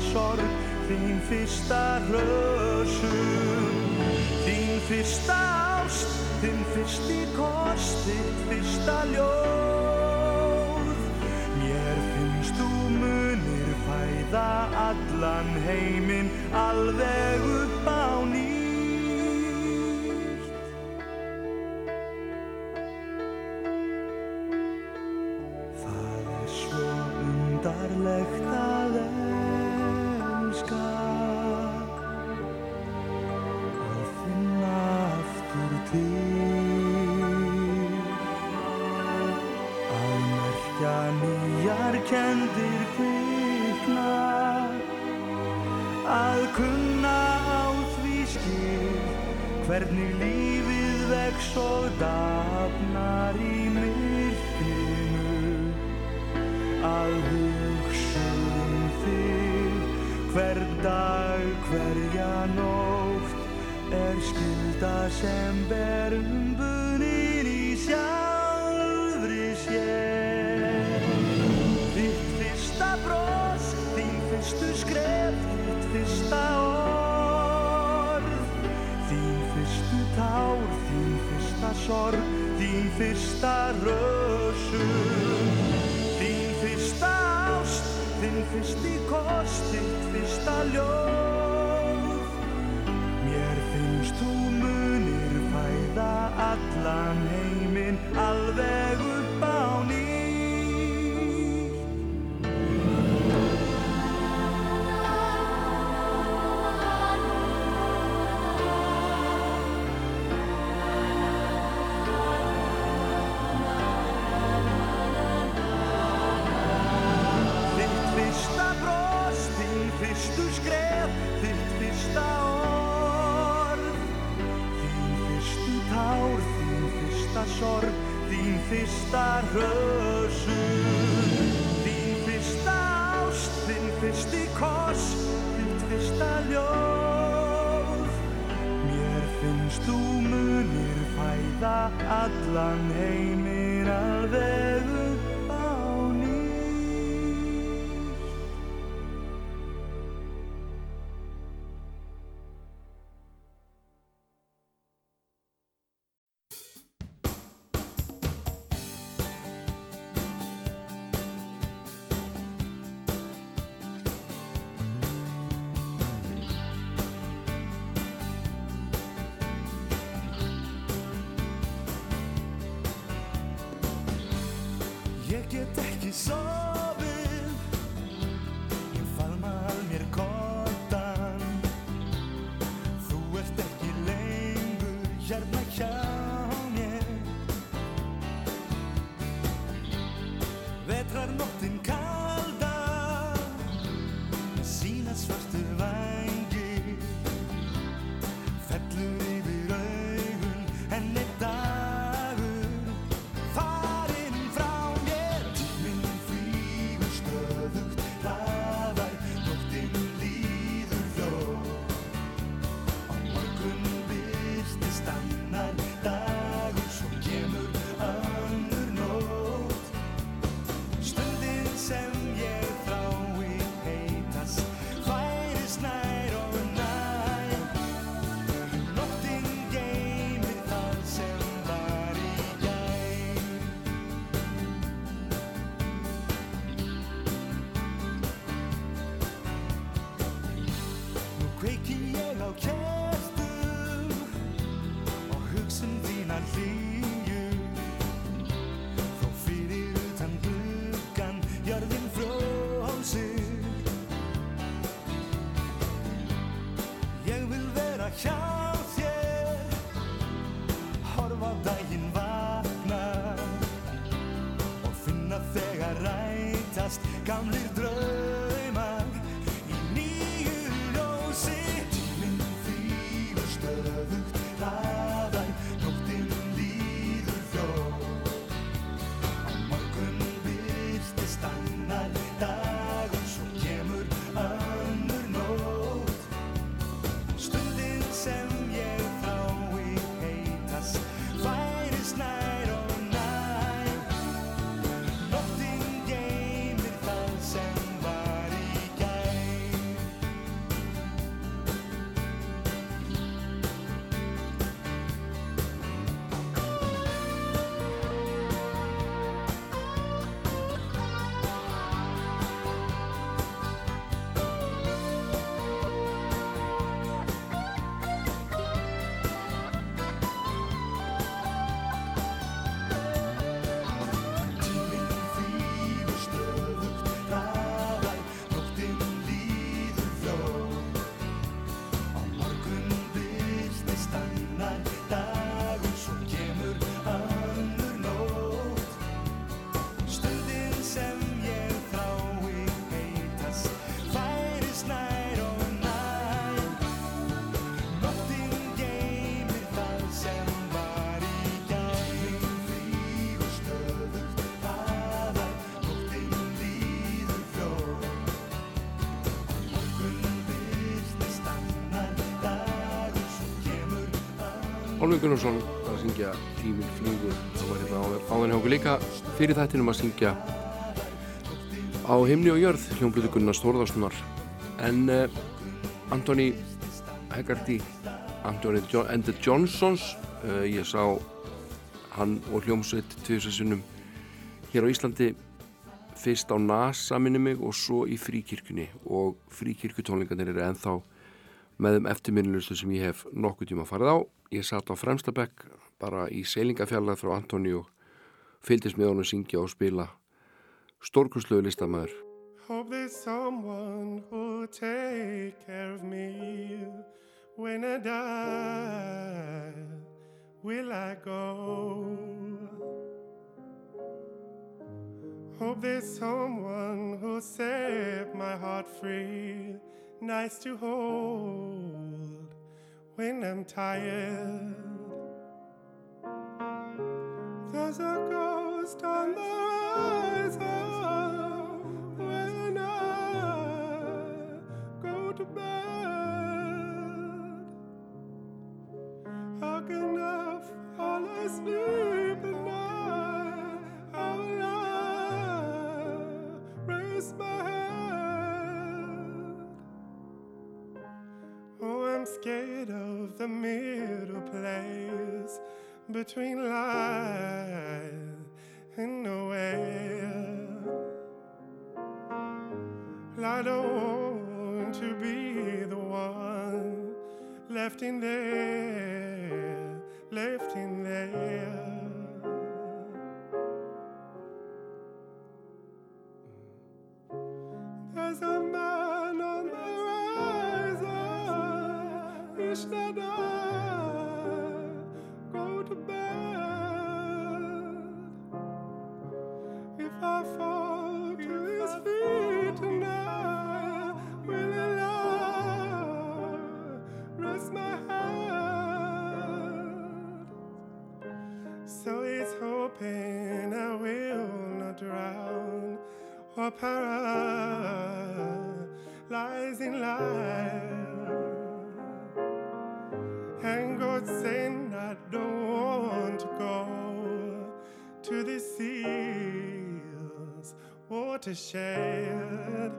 sorg Þín fyrsta hlösum Þín fyrsta ást, þinn fyrsti kost Þitt fyrsta ljóð. Mér finnst þú munir fæða allan heiminn Alveg upp á nýtt get ekki sofið Álfur Gunnarsson að syngja Tíminn flýgur. Það var hérna áðan hjá okkur líka fyrir þættinum að syngja á himni og jörð hljómblöðu Gunnars Þórðarssonar en uh, Antoni Hegarty Antoni and the Johnsons uh, ég sá hann og hljómsveit tviðsessunum hér á Íslandi. Fyrst á NASA minni mig og svo í fríkirkjunni. Og fríkirkjutónlingarnir eru ennþá með þeim eftirminnilustu sem ég hef nokkuð tíma farið á. Ég satt á fremsta bekk bara í seilingafjallað frá Antoni og fylgdist með honum syngja og spila stórkurslegu listamæður. Hope there's someone who'll take care of me when I die. Will I go? Hope there's someone who'll set my heart free, nice to hold when I'm tired. There's a ghost on the horizon. between lies and nowhere. I don't want to be the one left in there. to shed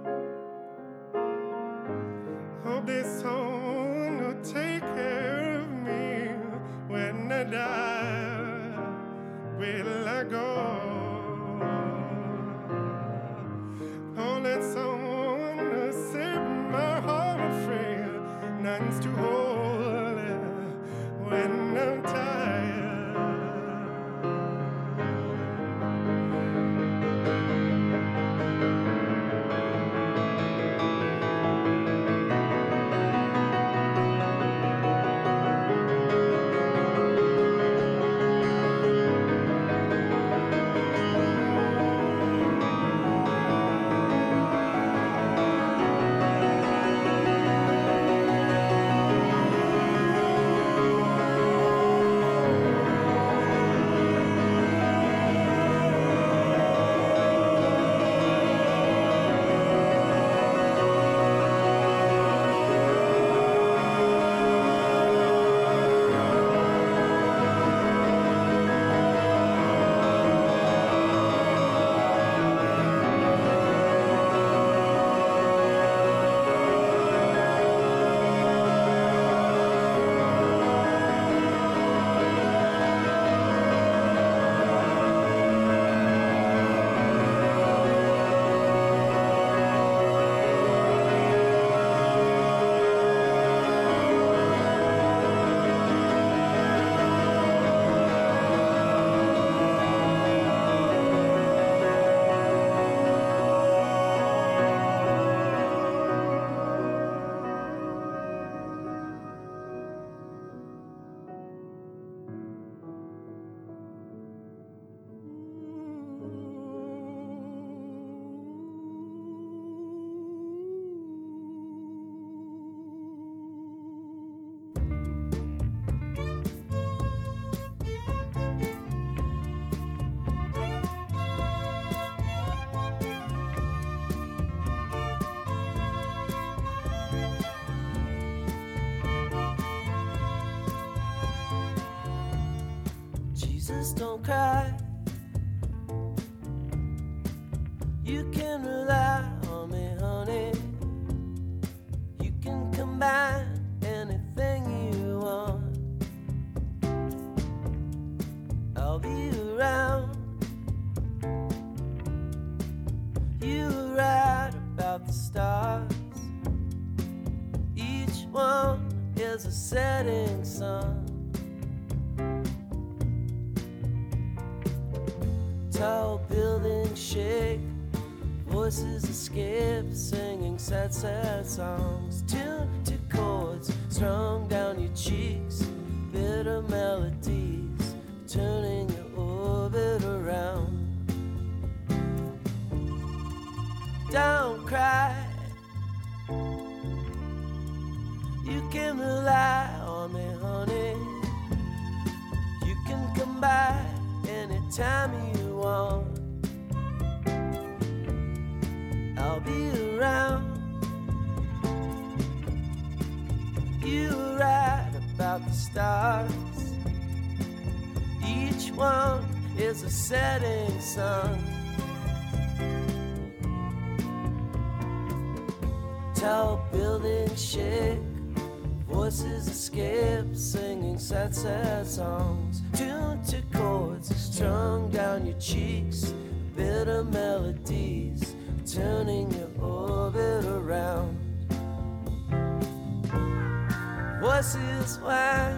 Voices whine.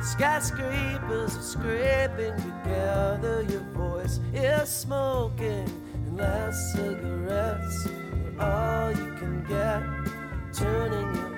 Skyscrapers are scraping together. Your voice is smoking, and last cigarettes are all you can get. Turning your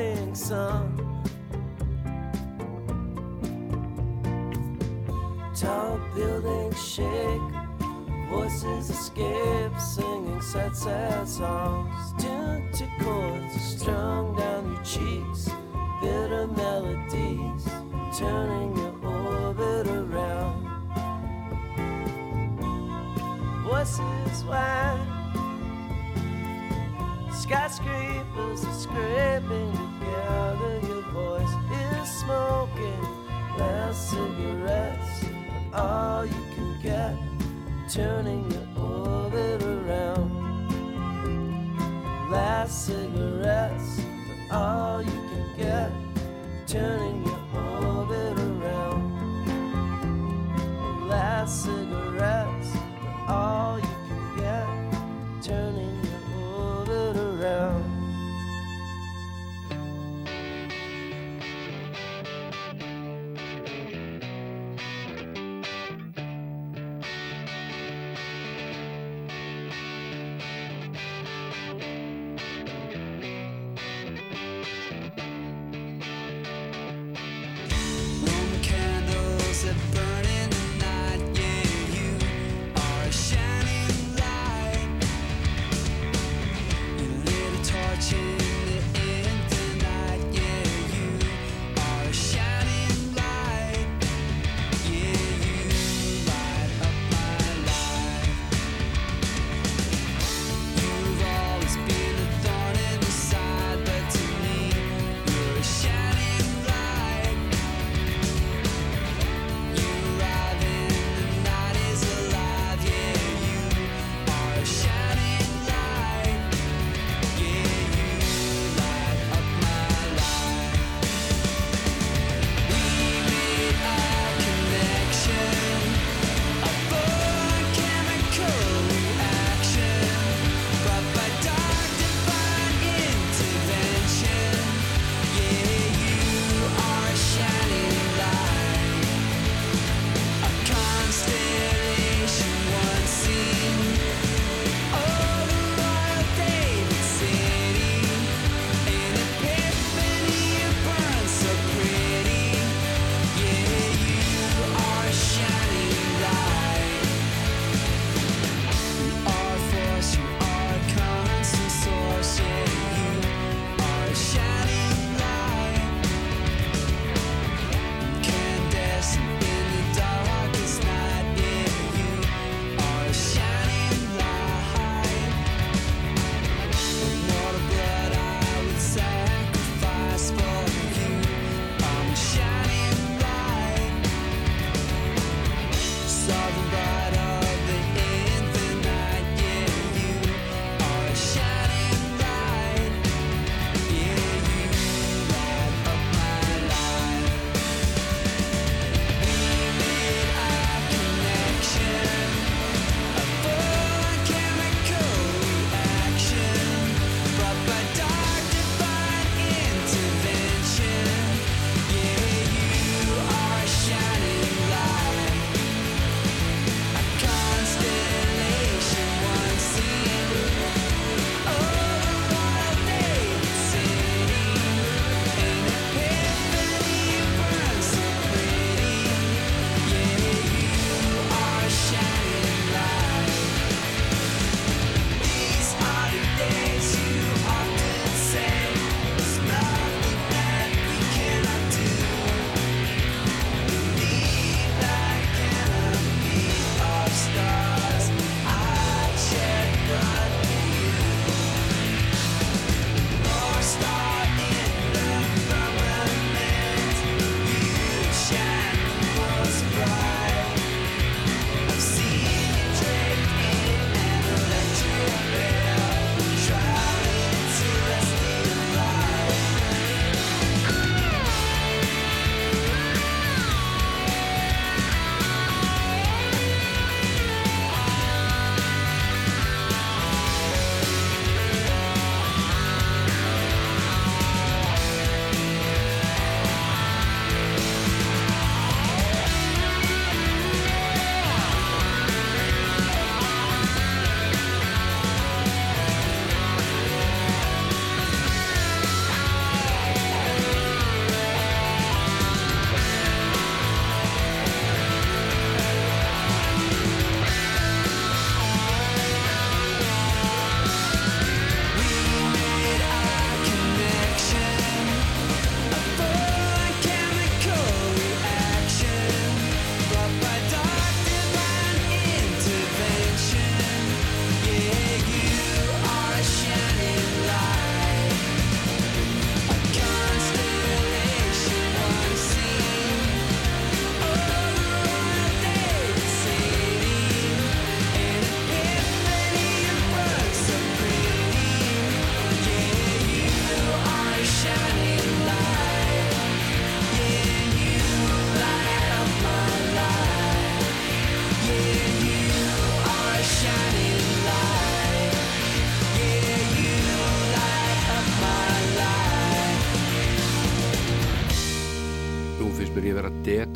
burning sun. Tall buildings shake, voices escape, singing sad, sad songs. Tuned to chords strung down your cheeks, bitter melodies turning your orbit around. Voices whine, skyscrapers are scraping together. Your voice is smoking, last cigarettes are all you can get, turning your orbit around. Last cigarettes are all you can get, turning your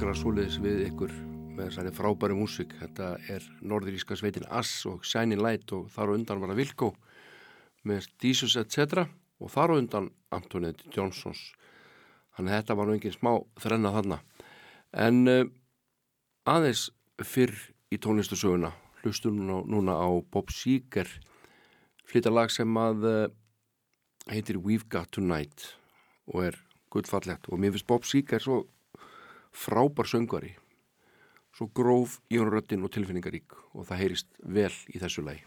nokkrar súleis við ykkur með þessari frábæri músík. Þetta er norðuríska sveitin Ass og Shining Light og þar og undan var að Vilko með Jesus etc. og þar og undan Antoinette Johnsons. Þannig að þetta var nú enginn smá þrenna þarna. En uh, aðeins fyrr í tónlistusöguna hlustum núna á Bob Seeger flytalag sem að eh, heitir We've Got Tonight og er gullfallett og mér finnst Bob Seeger svo frábær söngvari svo gróf í honröttin og tilfinningarík og það heyrist vel í þessu lagi.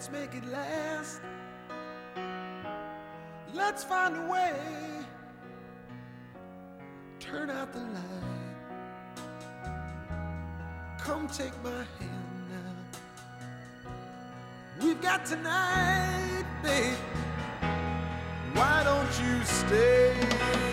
Let's make it last. Let's find a way. Turn out the light. Come take my hand now. We've got tonight, babe. Why don't you stay?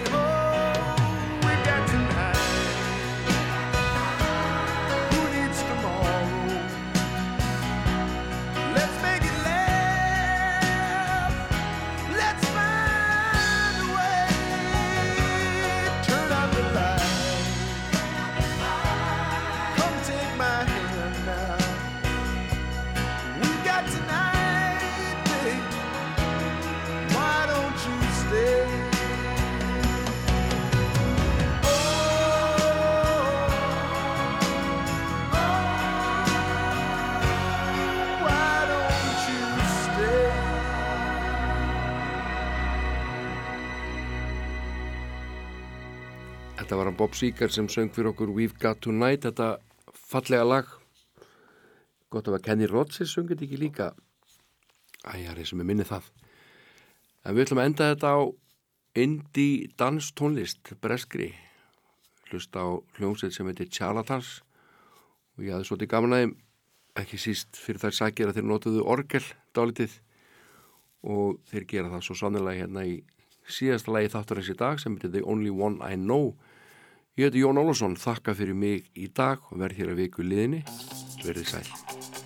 Bob Seger sem söng fyrir okkur We've Got Tonight, þetta fallega lag. Gott að vera Kenny Rogers sungið ekki líka. Æjari sem er minnið það. En við ætlum að enda þetta á indie danstónlist, breskri. Hlusta á hljómsveit sem heitir Charlatans og ég hafði svolítið gaman að þeim, ekki síst fyrir þær sakir að þeir notuðu orgel dálitið og þeir gera það svo sannilega hérna í síðasta lagi þátturins í dag sem heitir The Only One I Know. Ég heiti Jón Ólafsson, þakka fyrir mig í dag og verð hér að viku liðinni. Verðið sæl.